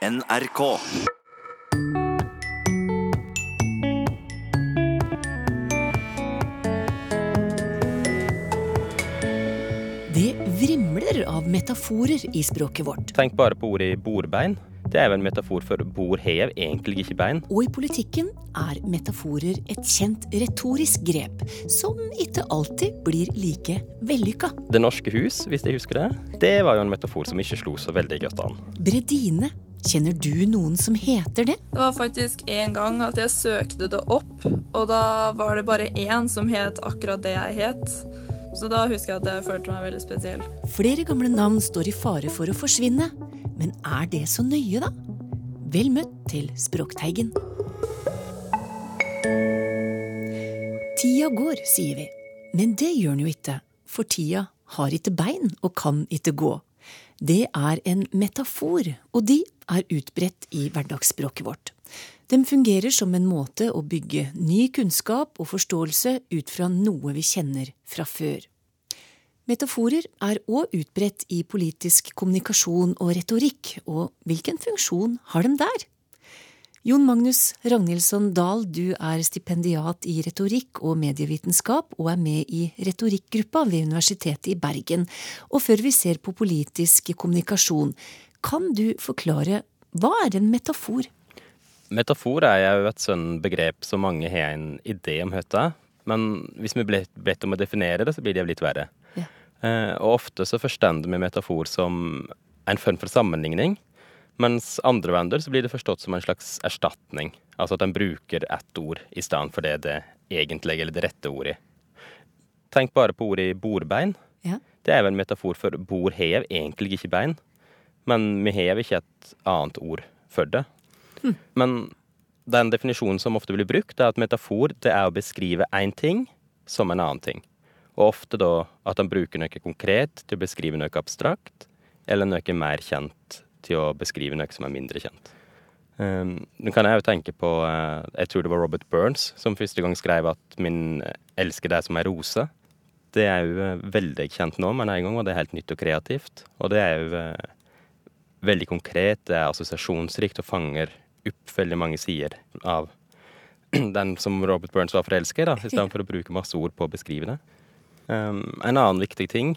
NRK. Det vrimler av metaforer i språket vårt. Tenk bare på ordet bordbein. Det er jo en metafor for bord hev egentlig ikke bein. Og i politikken er metaforer et kjent retorisk grep, som ikke alltid blir like vellykka. Det norske hus, hvis jeg husker det, det var jo en metafor som ikke slo så veldig godt an. Bredine. Kjenner du noen som heter det? Det var faktisk en gang at jeg søkte det opp, og da var det bare én som het akkurat det jeg het. Så da husker jeg at jeg følte meg veldig spesiell. Flere gamle navn står i fare for å forsvinne. Men er det så nøye, da? Vel møtt til Språkteigen. Tida går, sier vi. Men det gjør den jo ikke, for tida har ikke bein og kan ikke gå. Det er en metafor, og de er utbredt i hverdagsspråket vårt. Den fungerer som en måte å bygge ny kunnskap og forståelse ut fra noe vi kjenner fra før. Metaforer er òg utbredt i politisk kommunikasjon og retorikk, og hvilken funksjon har de der? Jon Magnus Ragnhildsson Dahl, du er stipendiat i retorikk og medievitenskap og er med i retorikkgruppa ved Universitetet i Bergen. Og før vi ser på politisk kommunikasjon, kan du forklare hva er en metafor? Metafor er jo et sånn begrep som mange har en idé om høtta, men hvis vi blir bedt om å definere det, så blir det litt verre. Ja. Eh, og ofte så forstår vi metafor som en form for sammenligning, mens andre bander så blir det forstått som en slags erstatning. Altså at en bruker ett ord i stedet for det det egentlige eller det rette ordet. Tenk bare på ordet bordbein. Ja. Det er vel en metafor for bord hev egentlig ikke bein, men vi hever ikke et annet ord for det. Men den definisjonen som ofte blir brukt, er at metafor det er å beskrive én ting som en annen ting. Og ofte da at en bruker noe konkret til å beskrive noe abstrakt, eller noe mer kjent til å beskrive noe som er mindre kjent. Um, Nå kan jeg jo tenke på uh, Jeg tror det var Robert Burns som første gang skrev at 'min elsker deg som ei rose'. Det er jo eh, veldig kjent nå, men en gang var det helt nytt og kreativt. Og det er jo uh, veldig konkret, det er assosiasjonsrikt og fanger opp veldig mange sider av den som Robert Burns var forelska i, da, i stedet for å bruke masse ord på å beskrive det. Um, en annen viktig ting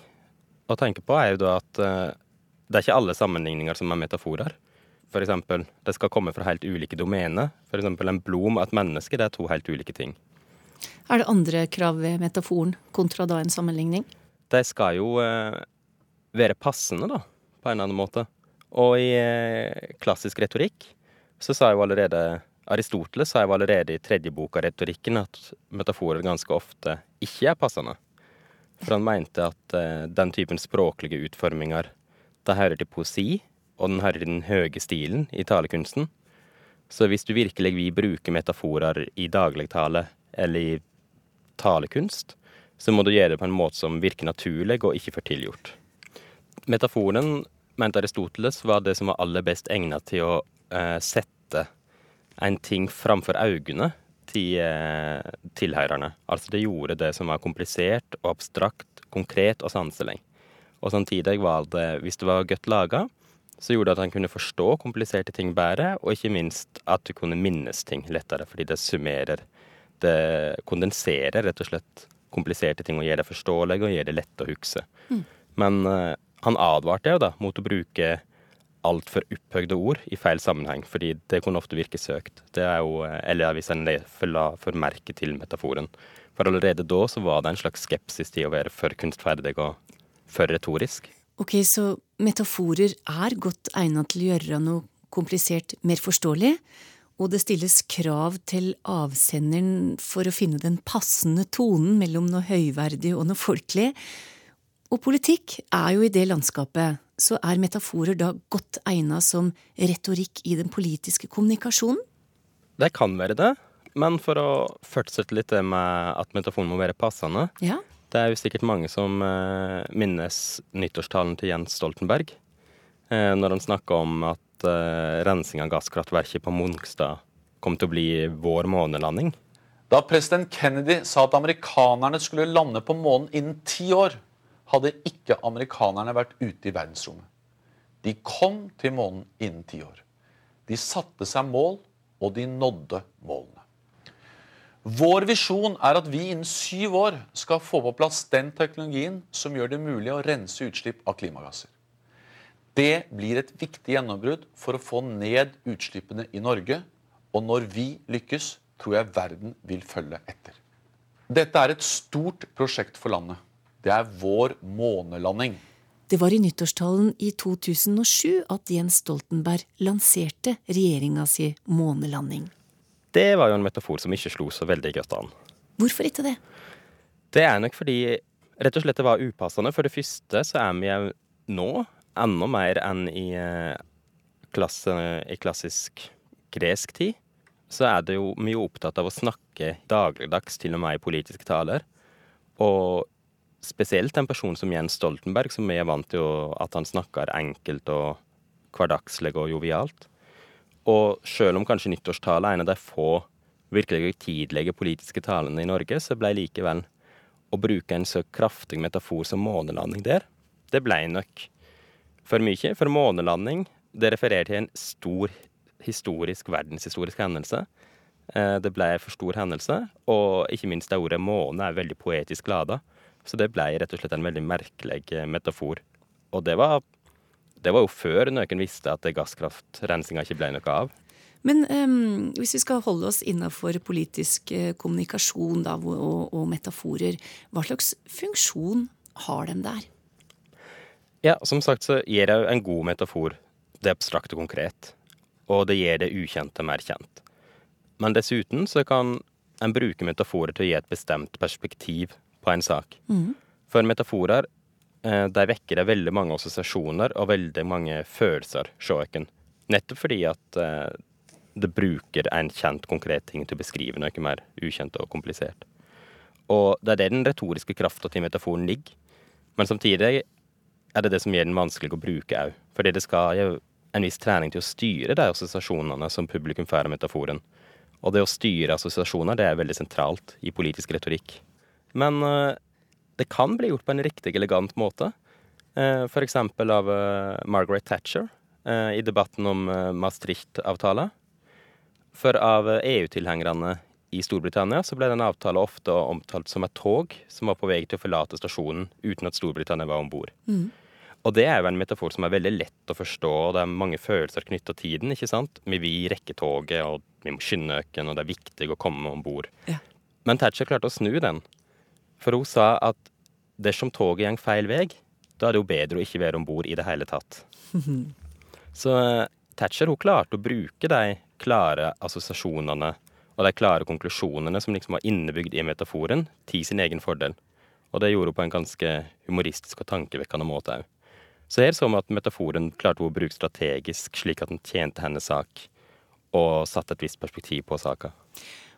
å tenke på er jo da at eh, det er ikke alle sammenligninger som er metaforer. For eksempel, det skal komme fra helt ulike domener. Eksempel en blom og et menneske, det er to helt ulike ting. Er det andre krav ved metaforen kontra da en sammenligning? De skal jo eh, være passende, da, på en eller annen måte. Og i eh, klassisk retorikk så sa jo allerede Aristoteles sa jo allerede i tredje bok av retorikken at metaforer ganske ofte ikke er passende. For han mente at eh, den typen språklige utforminger det hører til poesi, og den hører til den høye stilen i talekunsten. Så hvis du virkelig vil bruke metaforer i dagligtale eller i talekunst, så må du gjøre det på en måte som virker naturlig og ikke for tilgjort. Metaforen, mente Aristoteles, var det som var aller best egnet til å eh, sette en ting framfor øynene til eh, tilhørerne. Altså det gjorde det som var komplisert og abstrakt, konkret og sanselig. Og samtidig var det, hvis det var godt laga, så gjorde det at han kunne forstå kompliserte ting bedre, og ikke minst at du kunne minnes ting lettere, fordi det summerer. Det kondenserer rett og slett kompliserte ting og gjør det forståelig og gjør det lett å huske. Men uh, han advarte jo da mot å bruke altfor opphøyde ord i feil sammenheng, fordi det kunne ofte virke søkt. Det er jo, eh, eller hvis en la for merke til metaforen. For allerede da så var det en slags skepsis til å være for kunstferdig og for retorisk. Ok, så metaforer er godt egnet til å gjøre noe komplisert mer forståelig, og det stilles krav til avsenderen for å finne den passende tonen mellom noe høyverdig og noe folkelig. Og politikk er jo i det landskapet, så er metaforer da godt egnet som retorikk i den politiske kommunikasjonen? Det kan være det, men for å fortsette litt det med at metaforen må være passende, Ja. Det er jo sikkert mange som eh, minnes nyttårstalen til Jens Stoltenberg, eh, når han snakka om at eh, rensing av gasskraftverket på Mongstad kom til å bli vår månelanding. Da president Kennedy sa at amerikanerne skulle lande på månen innen ti år, hadde ikke amerikanerne vært ute i verdensrommet. De kom til månen innen ti år. De satte seg mål, og de nådde målene. Vår visjon er at vi innen syv år skal få på plass den teknologien som gjør det mulig å rense utslipp av klimagasser. Det blir et viktig gjennombrudd for å få ned utslippene i Norge. Og når vi lykkes, tror jeg verden vil følge etter. Dette er et stort prosjekt for landet. Det er vår månelanding. Det var i nyttårstalen i 2007 at Jens Stoltenberg lanserte regjeringa si månelanding. Det var jo en metafor som ikke slo så veldig godt an. Hvorfor ikke det? Det er nok fordi rett og slett det var upassende. For det første så er vi jo nå enda mer enn i, eh, klasse, i klassisk gresk tid. Så er det jo mye opptatt av å snakke dagligdags, til og med i politiske taler. Og spesielt en person som Jens Stoltenberg, som vi er vant til at han snakker enkelt og hverdagslig og jovialt. Og selv om kanskje nyttårstalen er en av de få virkelig høytidelige politiske talene i Norge, så ble likevel å bruke en så kraftig metafor som månelanding der, det ble nok for mye. For månelanding, det refererer til en stor historisk, verdenshistorisk hendelse. Eh, det ble for stor hendelse, og ikke minst det ordet måne er veldig poetisk lada. Så det ble rett og slett en veldig merkelig metafor. Og det var, det var jo før noen visste at gasskraftrensinga ikke ble noe av. Men um, hvis vi skal holde oss innafor politisk uh, kommunikasjon da, og, og, metaforer, hva slags funksjon har de der? Ja, som sagt så gir det en god metafor det abstrakte konkret. Og det gir det ukjente mer kjent. Men dessuten så kan en bruke metaforer til å gi et bestemt perspektiv på en sak. Mm. For metaforer eh, de vekker det veldig mange assosiasjoner og veldig mange følelser hos. Nettopp fordi at eh, det bruker en kjent, konkret ting til å beskrive noe mer ukjent og komplisert. Og det er der den retoriske krafta til metaforen ligger. Men samtidig er det det som gjør den vanskelig å bruke òg. Fordi det skal jo en viss trening til å styre de assosiasjonene som publikum får av metaforen. Og det å styre assosiasjoner det er veldig sentralt i politisk retorikk. Men uh, det kan bli gjort på en riktig elegant måte. Eh, F.eks. av uh, Margaret Thatcher i debatten om Maastricht-avtalen. For av EU-tilhengerne i Storbritannia så ble den avtalen ofte omtalt som et tog som var på vei til å forlate stasjonen uten at Storbritannia var om bord. Mm. Og det er jo en metafor som er veldig lett å forstå, og det er mange følelser knytta til tiden. ikke sant? Vi vil rekke toget, og vi må skynde oss, og det er viktig å komme om bord. Ja. Men Thatcher klarte å snu den. For hun sa at dersom toget går feil vei, da er det jo bedre å ikke være om bord i det hele tatt. Så eh, Thatcher hun klarte å bruke de klare assosiasjonene og de klare konklusjonene som liksom var innebygd i metaforen, til sin egen fordel. Og det gjorde hun på en ganske humoristisk og tankevekkende måte òg. Så her så vi at metaforen klarte hun å bruke strategisk, slik at den tjente hennes sak, og satte et visst perspektiv på saka.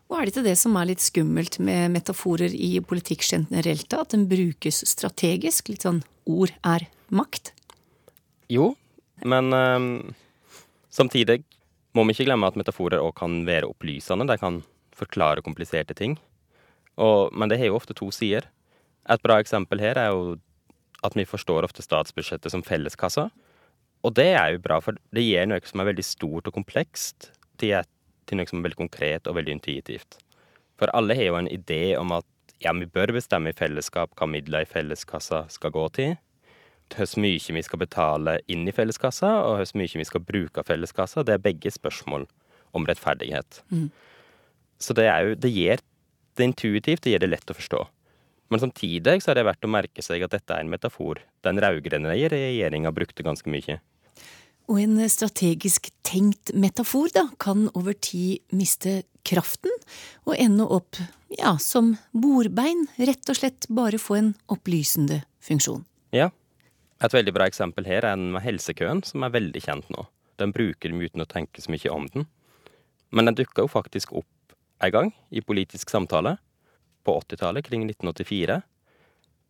Og er det ikke det som er litt skummelt med metaforer i politikk generelt, da? At den brukes strategisk? Litt sånn ord er makt? Jo, men um, samtidig må vi ikke glemme at metaforer òg kan være opplysende. De kan forklare kompliserte ting. Og, men det har jo ofte to sider. Et bra eksempel her er jo at vi forstår ofte statsbudsjettet som felleskassa. Og det er jo bra, for det gir noe som er veldig stort og komplekst, til et til noe som er veldig konkret og veldig intuitivt. For alle har jo en idé om at ja, vi bør bestemme i fellesskap hva midler i felleskassa skal gå til. Hvor mye vi skal betale inn i felleskassa, og hvor mye vi skal bruke av felleskassa. Det er begge spørsmål om rettferdighet. Mm. Så det er jo Det gir det intuitivt, det gjør det lett å forstå. Men samtidig så er det verdt å merke seg at dette er en metafor den rød-grønne regjeringa brukte ganske mye. Og en strategisk tenkt metafor da, kan over tid miste kraften og ende opp ja, som bordbein, rett og slett bare få en opplysende funksjon. Ja. Et veldig bra eksempel her er den med helsekøen, som er veldig kjent nå. Den bruker de uten å tenke så mye om den. Men den dukka jo faktisk opp en gang i politisk samtale, på 80-tallet, kring 1984.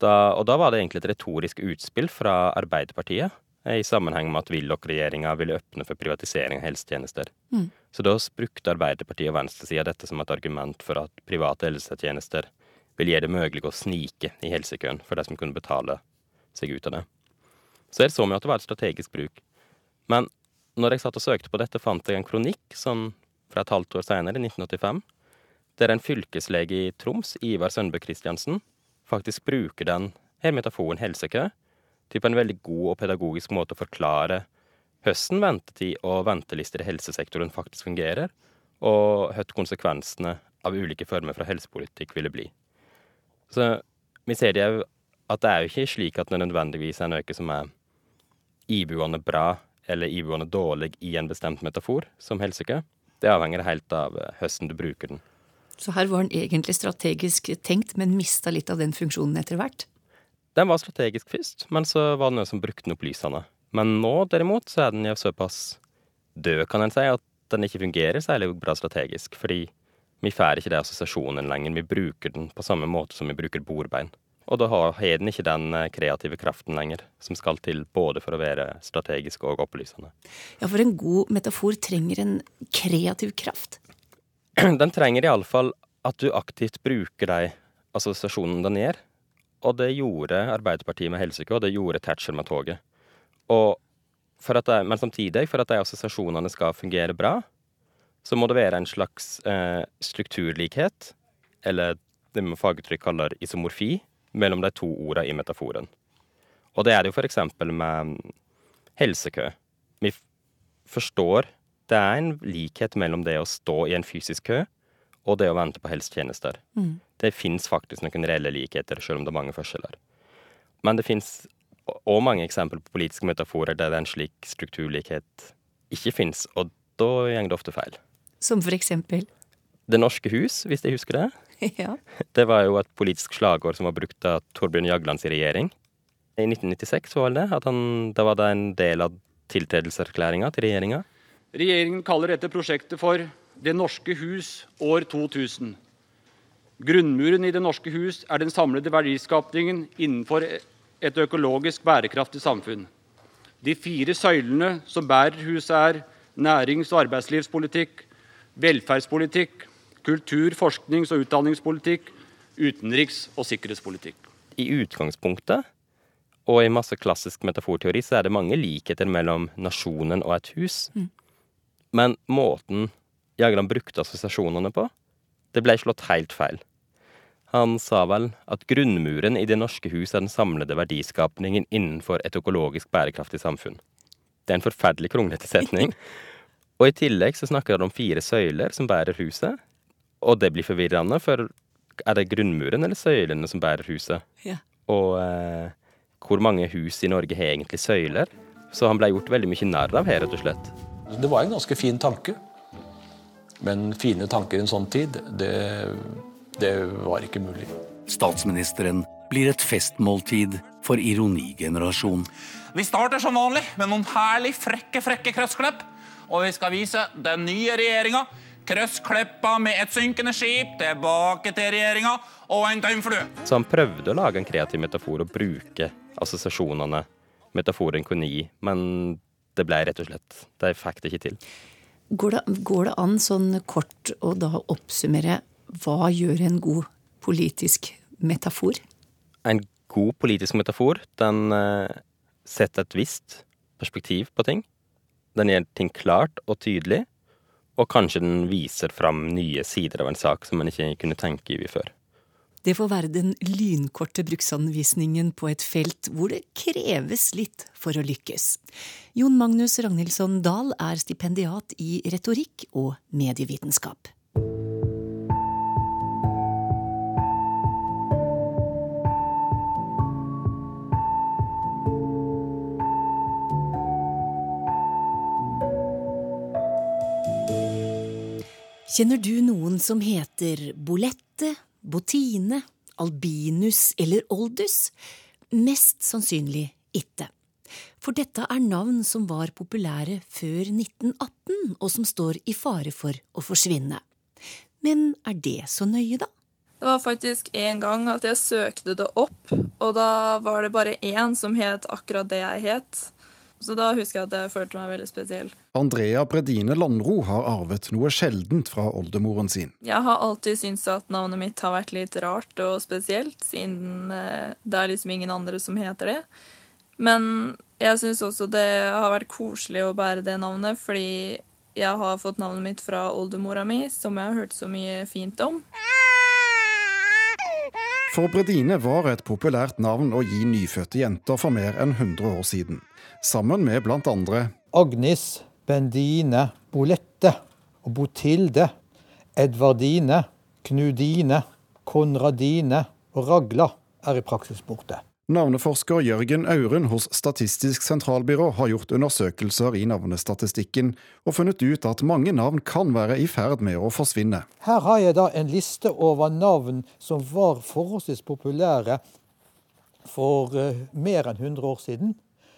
Da, og da var det egentlig et retorisk utspill fra Arbeiderpartiet i sammenheng med at Willoch-regjeringa ville åpne for privatisering av helsetjenester. Mm. Så da brukte Arbeiderpartiet og venstresida dette som et argument for at private helsetjenester vil gjøre det mulig å snike i helsekøen for de som kunne betale seg ut av det. Så her så vi at det var et strategisk bruk. Men når jeg satt og søkte på dette, fant jeg en kronikk sånn fra et halvt år senere, i 1985, der en fylkeslege i Troms, Ivar Sønbø Christiansen, faktisk bruker den her metaforen helsekø på en veldig god og pedagogisk måte å forklare hvordan ventetid og ventelister i helsesektoren faktisk fungerer, og hva konsekvensene av ulike former for helsepolitikk ville bli. Så vi ser jo at det er jo ikke slik at det nødvendigvis er noe som er iboende bra eller iboende dårlig i en bestemt metafor, som helsekø. Det avhenger helt av hvordan du bruker den. Så her var den egentlig strategisk tenkt, men mista litt av den funksjonen etter hvert? Den var strategisk først, men så var det noen som brukte den opp lysene. Men nå derimot så er den jo såpass død, kan en si, at den ikke fungerer særlig bra strategisk. Fordi vi får ikke de assosiasjonene lenger. Vi bruker den på samme måte som vi bruker bordbein. Og da har den ikke den eh, kreative kraften lenger, som skal til både for å være strategisk og opplysende. Ja, for en god metafor trenger en kreativ kraft? Den trenger iallfall at du aktivt bruker de assosiasjonene den gjør. Og det gjorde Arbeiderpartiet med helsekø, og det gjorde Thatcher med toget. Og det, men samtidig, for at de assosiasjonene skal fungere bra, så må det være en slags eh, strukturlikhet, eller det med faguttrykk kaller isomorfi, mellom de to ordene i metaforen. Og det er det jo eksempel med helsekø. Vi forstår det er en likhet mellom det å stå i en fysisk kø og det å vente på helsetjenester. Mm. Det fins faktisk noen reelle likheter, selv om det er mange forskjeller. Men det fins òg mange eksempler på politiske metaforer der en slik strukturlikhet ikke fins, og da går det ofte feil. Som for eksempel? Det norske hus, hvis jeg husker det. Ja. Det var jo et politisk slagord som var brukt av Torbjørn Jaglands regjering. I 1996 var det at han, da var det en del av tiltredelseserklæringa til regjeringa. Regjeringen kaller dette prosjektet for Det norske hus år 2000. Grunnmuren i Det norske hus er den samlede verdiskapningen innenfor et økologisk bærekraftig samfunn. De fire søylene som bærer huset, er nærings- og arbeidslivspolitikk, velferdspolitikk, kultur-, forsknings- og utdanningspolitikk, utenriks- og sikkerhetspolitikk. I utgangspunktet og i masse klassisk metaforteori så er det mange likheter mellom nasjonen og et hus. Mm. Men måten Jagland brukte assosiasjonene på, det ble slått helt feil. Han sa vel at grunnmuren i Det norske hus er den samlede verdiskapningen innenfor et økologisk bærekraftig samfunn. Det er en forferdelig kronglete setning. Og i tillegg så snakker han om fire søyler som bærer huset, og det blir forvirrende, for er det grunnmuren eller søylene som bærer huset? Ja. Og eh, hvor mange hus i Norge har egentlig søyler? Så han ble gjort veldig mye narr av her, rett og slett. Det var en ganske fin tanke. Men fine tanker i en sånn tid, det, det var ikke mulig. Statsministeren blir et festmåltid for ironigenerasjonen. Vi starter som vanlig med noen herlig frekke, frekke krøssklepp. Og vi skal vise den nye regjeringa Krøsskleppa med et synkende skip tilbake til regjeringa og en tømmerflue. Så han prøvde å lage en kreativ metafor og bruke assosiasjonene metaforen kunne gi, men det ble rett og slett De fikk det ikke til. Går det, går det an sånn kort å da oppsummere hva gjør en god politisk metafor? En god politisk metafor, den uh, setter et visst perspektiv på ting. Den gjør ting klart og tydelig og kanskje den viser fram nye sider av en sak som man ikke kunne tenke i før. Det får være den lynkorte bruksanvisningen på et felt hvor det kreves litt for å lykkes. Jon Magnus Ragnhildsson Dahl er stipendiat i retorikk og medievitenskap. Kjenner du noen som heter Bolette, Bottine, Albinus eller Oldus? Mest sannsynlig ikke. For dette er navn som var populære før 1918, og som står i fare for å forsvinne. Men er det så nøye, da? Det var faktisk en gang at jeg søkte det opp, og da var det bare én som het akkurat det jeg het. Så da husker jeg at jeg følte meg veldig spesiell. Andrea Bredine Landro har arvet noe sjeldent fra oldemoren sin. Jeg har alltid syntes at navnet mitt har vært litt rart og spesielt, siden eh, det er liksom ingen andre som heter det. Men Jeg syns også det har vært koselig å bære det navnet, fordi jeg har fått navnet mitt fra oldemora mi, som jeg har hørt så mye fint om. For Bredine var et populært navn å gi nyfødte jenter for mer enn 100 år siden. Sammen med andre Agnes, Bendine, Bolette og Botilde, Edvardine, Knudine, Konradine og Ragla er i praksis borte. Navneforsker Jørgen Auren hos Statistisk sentralbyrå har gjort undersøkelser i navnestatistikken og funnet ut at mange navn kan være i ferd med å forsvinne. Her har jeg da en liste over navn som var forholdsvis populære for uh, mer enn 100 år siden,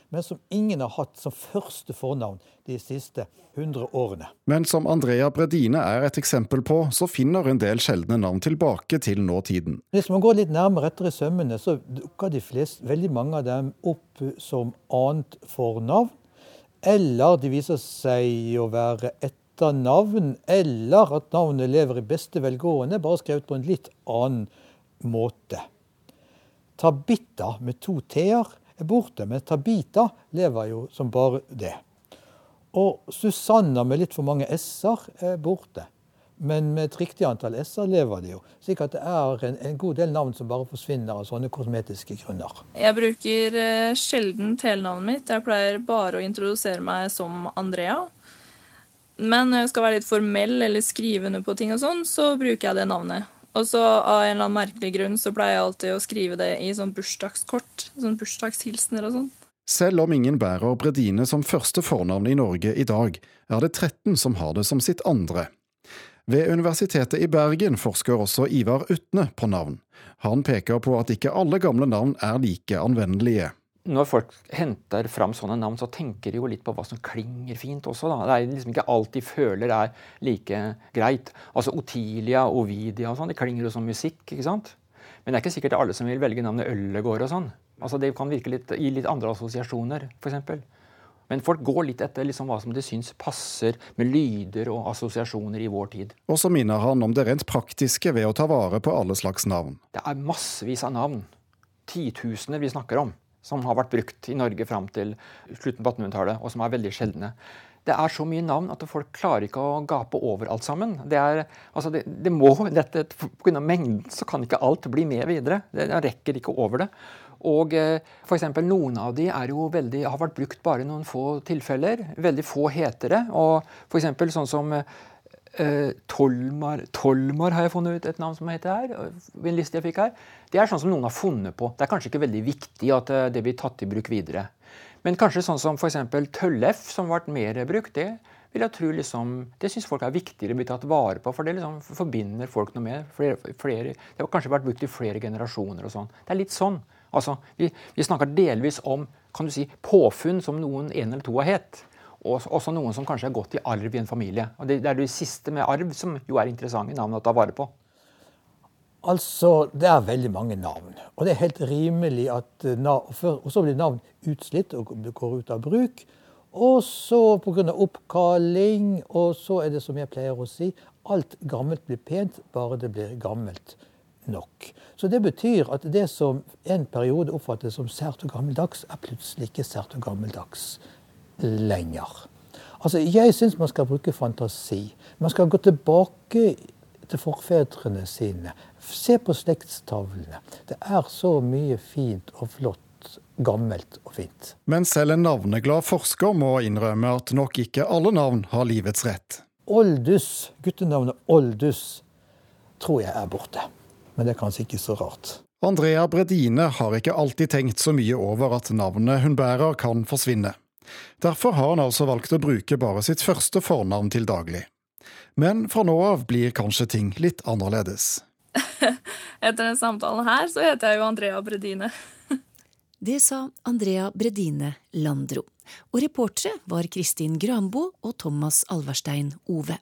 men som ingen har hatt som første fornavn de siste 100 årene. Men som Andrea Bredine er et eksempel på, så finner en del sjeldne navn tilbake til nåtiden. Hvis man går litt nærmere etter i sømmene, så dukker de fleste, veldig mange av dem opp som annet fornavn. Eller de viser seg å være etternavn, eller at navnet lever i beste velgående, bare skrevet på en litt annen måte. Tabita med to t-er er borte, men Tabita lever jo som bare det. Og Susanna med litt for mange s-er er borte. Men med et riktig antall s-er lever de jo. Slik at det er en, en, god del navn som bare forsvinner av sånne kosmetiske grunner. Jeg bruker eh, sjelden telenavnet mitt. Jeg pleier bare å introdusere meg som Andrea. Men når jeg skal være litt formell eller skrive under på ting og sånn, så bruker jeg det navnet. Og så av en eller annen merkelig grunn så pleier jeg alltid å skrive det i sånn bursdagskort. Sånn bursdagshilsener og sånn. Selv om ingen bærer Bredine som første fornavn i Norge i dag, er det 13 som har det som sitt andre. Ved Universitetet i Bergen forsker også Ivar Utne på navn. Han peker på at ikke alle gamle navn er like anvendelige når folk henter fram sånne navn, så tenker de jo litt på hva som klinger fint også. Da. Det er liksom ikke alt de føler er like greit. Altså Otilia, Ovidia og sånn, det klinger jo som musikk. ikke sant? Men det er ikke sikkert det er alle som vil velge navnet Øllegård og sånn. Altså Det kan virke litt, gi litt andre assosiasjoner, f.eks. Men folk går litt etter liksom hva som de syns passer med lyder og assosiasjoner i vår tid. Og så minner han om det rent praktiske ved å ta vare på alle slags navn. Det er massevis av navn. Titusener vi snakker om som har vært brukt i Norge fram til slutten på 1800-tallet, og som er veldig sjeldne. Det er så mye navn at folk klarer ikke å gape over alt sammen. Det er, altså det, det må, dette, Pga. mengden så kan ikke alt bli med videre. Det rekker ikke over det. Og eh, for eksempel, Noen av de veldig, har vært brukt bare noen få tilfeller. Veldig få heter det. Og for eksempel, sånn som Uh, Tolmar, Tolmar har jeg funnet ut et navn som heter her. en liste jeg fikk her. Det er sånn som noen har funnet på. Det er kanskje ikke veldig viktig at uh, det blir tatt i bruk videre. Men kanskje sånn som f.eks. Tøllef, som ble mer brukt, det vil jeg tro liksom, det syns folk er viktigere å bli tatt vare på. For det liksom forbinder folk noe med. Flere, flere, det har kanskje vært brukt i flere generasjoner og sånn. Det er litt sånn. Altså, vi, vi snakker delvis om kan du si, påfunn som noen en eller to har hett og også noen som kanskje har gått i arv i en familie. Og Det, er det siste med arv som jo er interessante navn å ta vare på. Altså, Det er veldig mange navn. Og det er helt rimelig at eh, navn, Og så blir navn utslitt og går ut av bruk. Og så pga. oppkalling, og så er det som jeg pleier å si, alt gammelt blir pent, bare det blir gammelt nok. Så det betyr at det som en periode oppfattes som sært og gammeldags, er plutselig ikke sært og gammeldags lenger. Altså, Jeg syns man skal bruke fantasi. Man skal gå tilbake til forfedrene sine. Se på slektstavlene. Det er så mye fint og flott, gammelt og fint. Men selv en navneglad forsker må innrømme at nok ikke alle navn har livets rett. Oldus, guttenavnet Oldus, tror jeg er borte. Men det er kanskje ikke så rart. Andrea Bredine har ikke alltid tenkt så mye over at navnet hun bærer kan forsvinne. Derfor har han altså valgt å bruke bare sitt første fornavn til daglig. Men fra nå av blir kanskje ting litt annerledes. Etter denne samtalen her så heter jeg jo Andrea Bredine. Det sa Andrea Bredine Landro. Og reportere var Kristin Granbo og Thomas Alverstein Ove.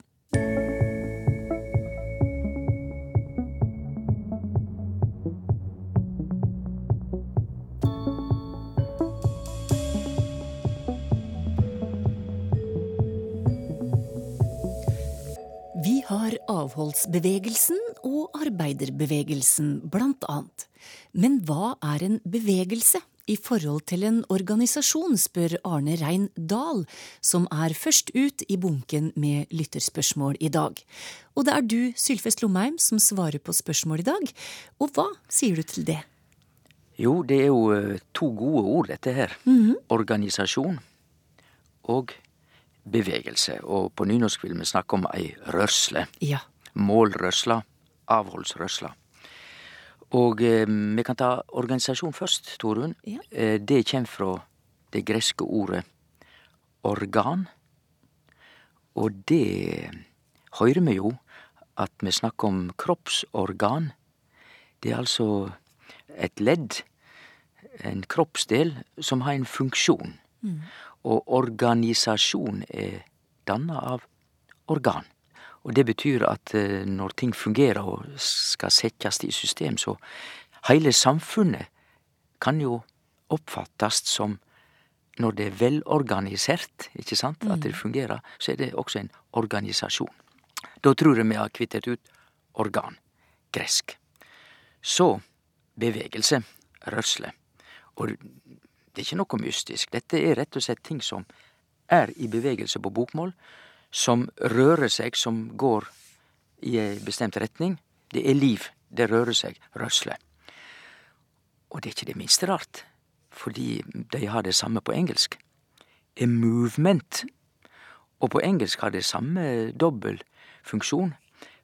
Har avholdsbevegelsen og arbeiderbevegelsen, blant annet. Men hva er en bevegelse i forhold til en organisasjon, spør Arne Rein Dahl, som er først ut i bunken med lytterspørsmål i dag. Og det er du, Sylfest Lomheim, som svarer på spørsmål i dag. Og hva sier du til det? Jo, det er jo eh, to gode ord, dette her. Mhm. Organisasjon og bevegelse. Og på nynorsk vil vi snakke om ei rørsle. Ja. Målrørsla. Avholdsrørsla. Og eh, vi kan ta organisasjon først, Torunn. Ja. Eh, det kommer fra det greske ordet organ. Og det hører vi jo at vi snakker om kroppsorgan. Det er altså et ledd, en kroppsdel, som har en funksjon. Mm. Og organisasjon er danna av organ. Og det betyr at eh, når ting fungerer og skal settes i system, så hele samfunnet kan jo oppfattes som når det er velorganisert, ikke sant, at det fungerer, så er det også en organisasjon. Da tror jeg vi har kvittet ut organ. Gresk. Så bevegelse. Rørsle. Og det er ikke noe mystisk. Dette er rett og slett ting som er i bevegelse på bokmål, som rører seg, som går i ei bestemt retning. Det er liv. Det rører seg. rørsler. Og det er ikke det minste rart, fordi de har det samme på engelsk. A movement. Og på engelsk har det samme dobbel funksjon.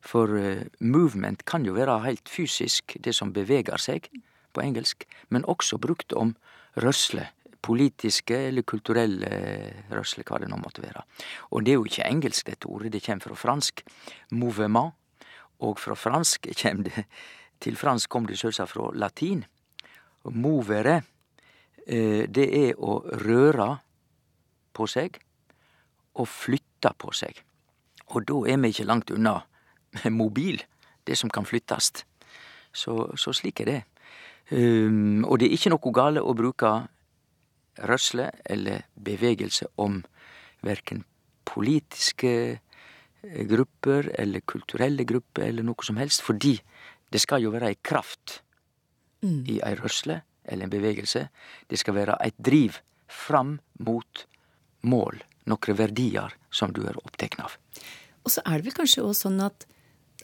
For eh, movement kan jo være heilt fysisk, det som beveger seg på engelsk, men også brukt om rørsle. Politiske eller kulturelle rørsle, hva det nå måtte være. Og det er jo ikke engelsk, dette ordet, det kommer fra fransk. Mouvement. Og fra fransk kjem det Til fransk kom det sjølvsagt fra latin. Movere, eh, det er å røre på seg og flytte på seg. Og da er vi ikke langt unna mobil, det som kan flyttast. Så, så slik er det. Um, og det er ikke noe gale å bruke rørsle eller bevegelse om verken politiske grupper eller kulturelle grupper eller noe som helst, fordi det skal jo være ei kraft Mm. i ei rørsle eller en bevegelse. Det skal være eit driv fram mot mål, nokre verdier som du er opptatt av. Og så er det vel kanskje også sånn at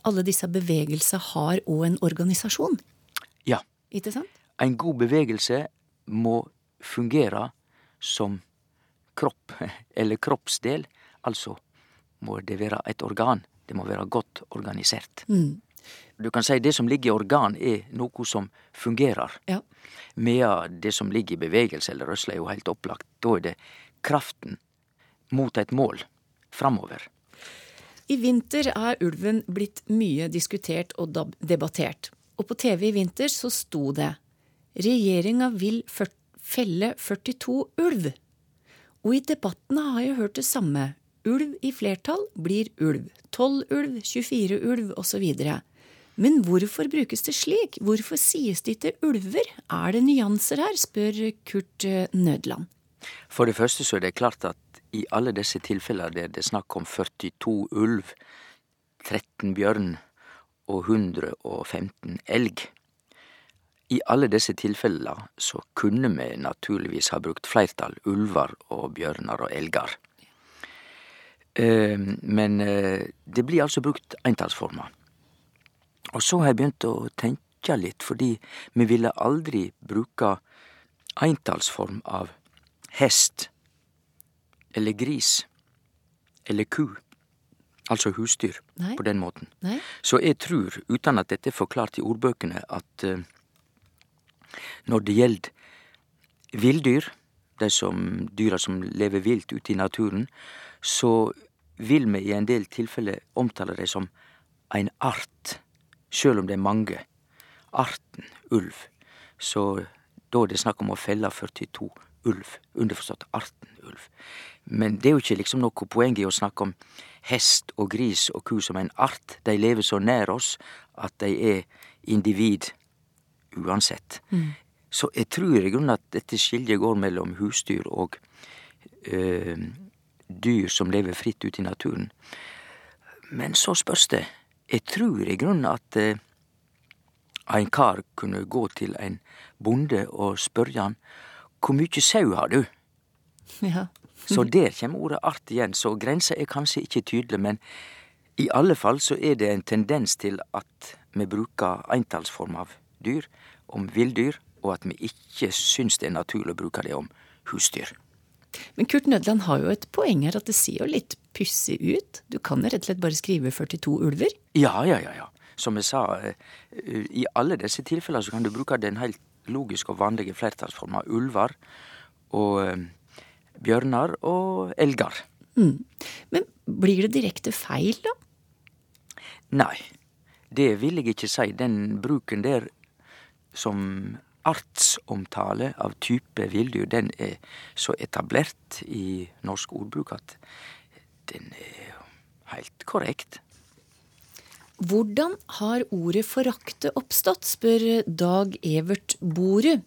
alle disse bevegelser har òg en organisasjon, ikke sant? En god bevegelse må fungere som kropp, eller kroppsdel. Altså må det være et organ. Det må være godt organisert. Mm. Du kan si det som ligger i organ, er noe som fungerer. Ja. Medan det som ligger i bevegelse eller rørsle, er jo helt opplagt. Da er det kraften mot et mål framover. I vinter er ulven blitt mye diskutert og debattert. Og på TV i vinter så sto det Regjeringa vil felle 42 ulv. Og i debattene har jeg hørt det samme. Ulv i flertall blir ulv. 12 ulv, 24 ulv osv. Men hvorfor brukes det slik? Hvorfor sies det ikke ulver? Er det nyanser her, spør Kurt eh, Nødland. For det første så er det klart at i alle disse tilfellene der det er snakk om 42 ulv, 13 bjørn og 115 elg, i alle disse tilfellene så kunne vi naturligvis ha brukt flertall ulver og bjørnar og elgar. Eh, Men eh, det blir altså brukt entallsformer. Og så har jeg begynt å tenke litt, fordi vi ville aldri bruke entallsform av hest eller gris eller ku, altså husdyr, Nei. på den måten. Nei? Så jeg tror, uten at dette er forklart i ordbøkene, at uh, når det gjelder villdyr, de som, dyra som lever vilt ute i naturen, så vil vi i en del tilfeller omtale det som en art, sjøl om det er mange. Arten ulv. Så da er det snakk om å felle 42 ulv. Underforstått arten ulv. Men det er jo ikke liksom noe poeng i å snakke om hest og gris og ku som en art. De lever så nær oss at de er individ uansett. Så jeg tror i grunnen at dette skiljet går mellom husdyr og ø, dyr som lever fritt ute i naturen. Men så spørs det. Jeg tror i grunnen at, ø, en kar kunne gå til en bonde og spørre han hvor mykje sau har du? Ja. Så der kommer ordet art igjen, så grensa er kanskje ikke tydelig, men i alle fall så er det en tendens til at vi bruker eintallsform av dyr om villdyr, og at vi ikke syns det er naturlig å bruke det om husdyr. Men Kurt Nødland har jo et poeng her, at det ser jo litt pussig ut. Du kan jo rett og slett bare skrive 42 ulver. Ja, ja, ja. ja. Som jeg sa, eh, i alle disse tilfellene så kan du bruke den helt logiske og vanlige flertallsformer ulver og bjørner bjørnar og elger. Mm. Men blir det direkte feil, da? Nei, det vil jeg ikke si. Den bruken der som artsomtale av type villdyr, den er så etablert i norsk ordbruk at den er helt korrekt. Hvordan har ordet forakte oppstått, spør Dag Evert Borud.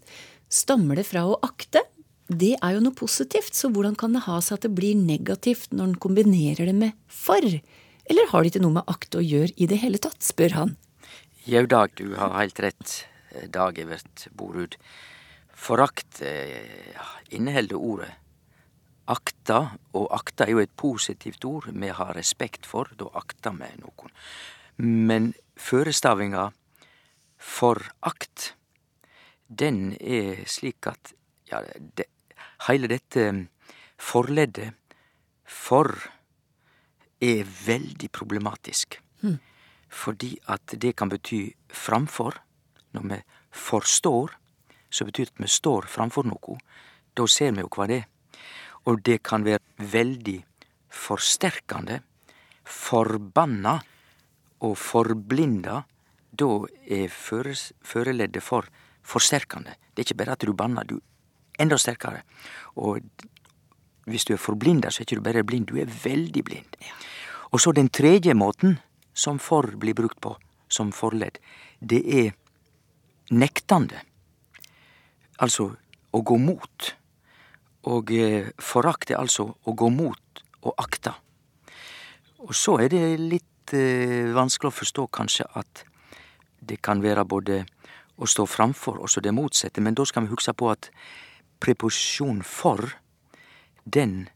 Stammer det fra å akte? Det er jo noe positivt, så hvordan kan det ha seg at det blir negativt når en kombinerer det med for? Eller har det ikke noe med akte å gjøre i det hele tatt, spør han. Jau, Dag, du har helt rett, Dag Evert Borud. Forakt eh, inneholder ordet akta, og akta er jo et positivt ord vi har respekt for, da akta vi noen. Men førestavinga forakt, den er slik at ja, det, heile dette forleddet for er veldig problematisk. Hm. Fordi at det kan bety framfor. Når vi forstår, så betyr det at vi står framfor noe. Da ser vi jo hva det er. Og det kan være veldig forsterkende, forbanna og forblinda. Da er føreleddet for forsterkende. Det er ikke bare at du banner, du er enda sterkere. Og hvis du er forblinda, så er ikke du bare blind, du er veldig blind. Og så den tredje måten som for blir brukt på, som forledd, det er nektande. Altså å gå mot. Og eh, forakt er altså å gå mot og akta. Og så er det litt eh, vanskelig å forstå kanskje at det kan være både å stå framfor og så det motsette, men da skal vi huske på at preposisjon for, den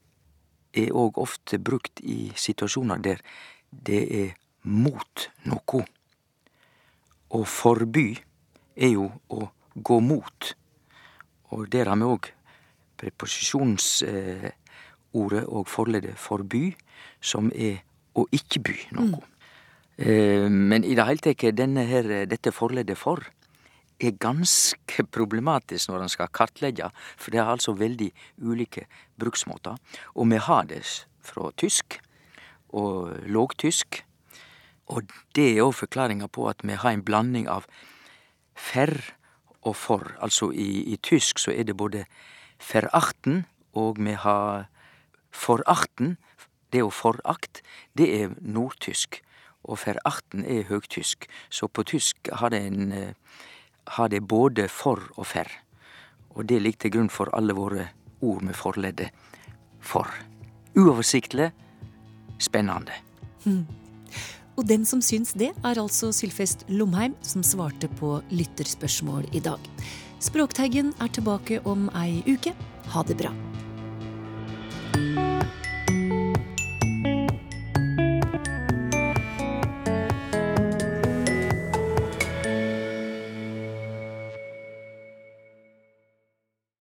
er òg ofte brukt i situasjoner der det er mot noe. Å forby er jo å gå mot. Og der har vi òg preposisjonsordet og forleddet forby, som er å ikke by noe. Mm. Men i det hele tatt, dette forleddet for er ganske problematisk når en skal kartlegge, for det har altså veldig ulike bruksmåter. Og vi har det fra tysk og lågtysk. Og det er òg forklaringa på at vi har en blanding av fer og for. Altså i, i tysk så er det både verachten og vi har forachten. Det å forakt, det er nordtysk. Og verachten er høgtysk. Så på tysk har det en har det både for og fer. Og det ligger til grunn for alle våre ord med forleddet for. Uoversiktlig, spennende. Mm. Og den som syns det, er altså Sylfest Lomheim, som svarte på lytterspørsmål i dag. Språkteigen er tilbake om ei uke. Ha det bra.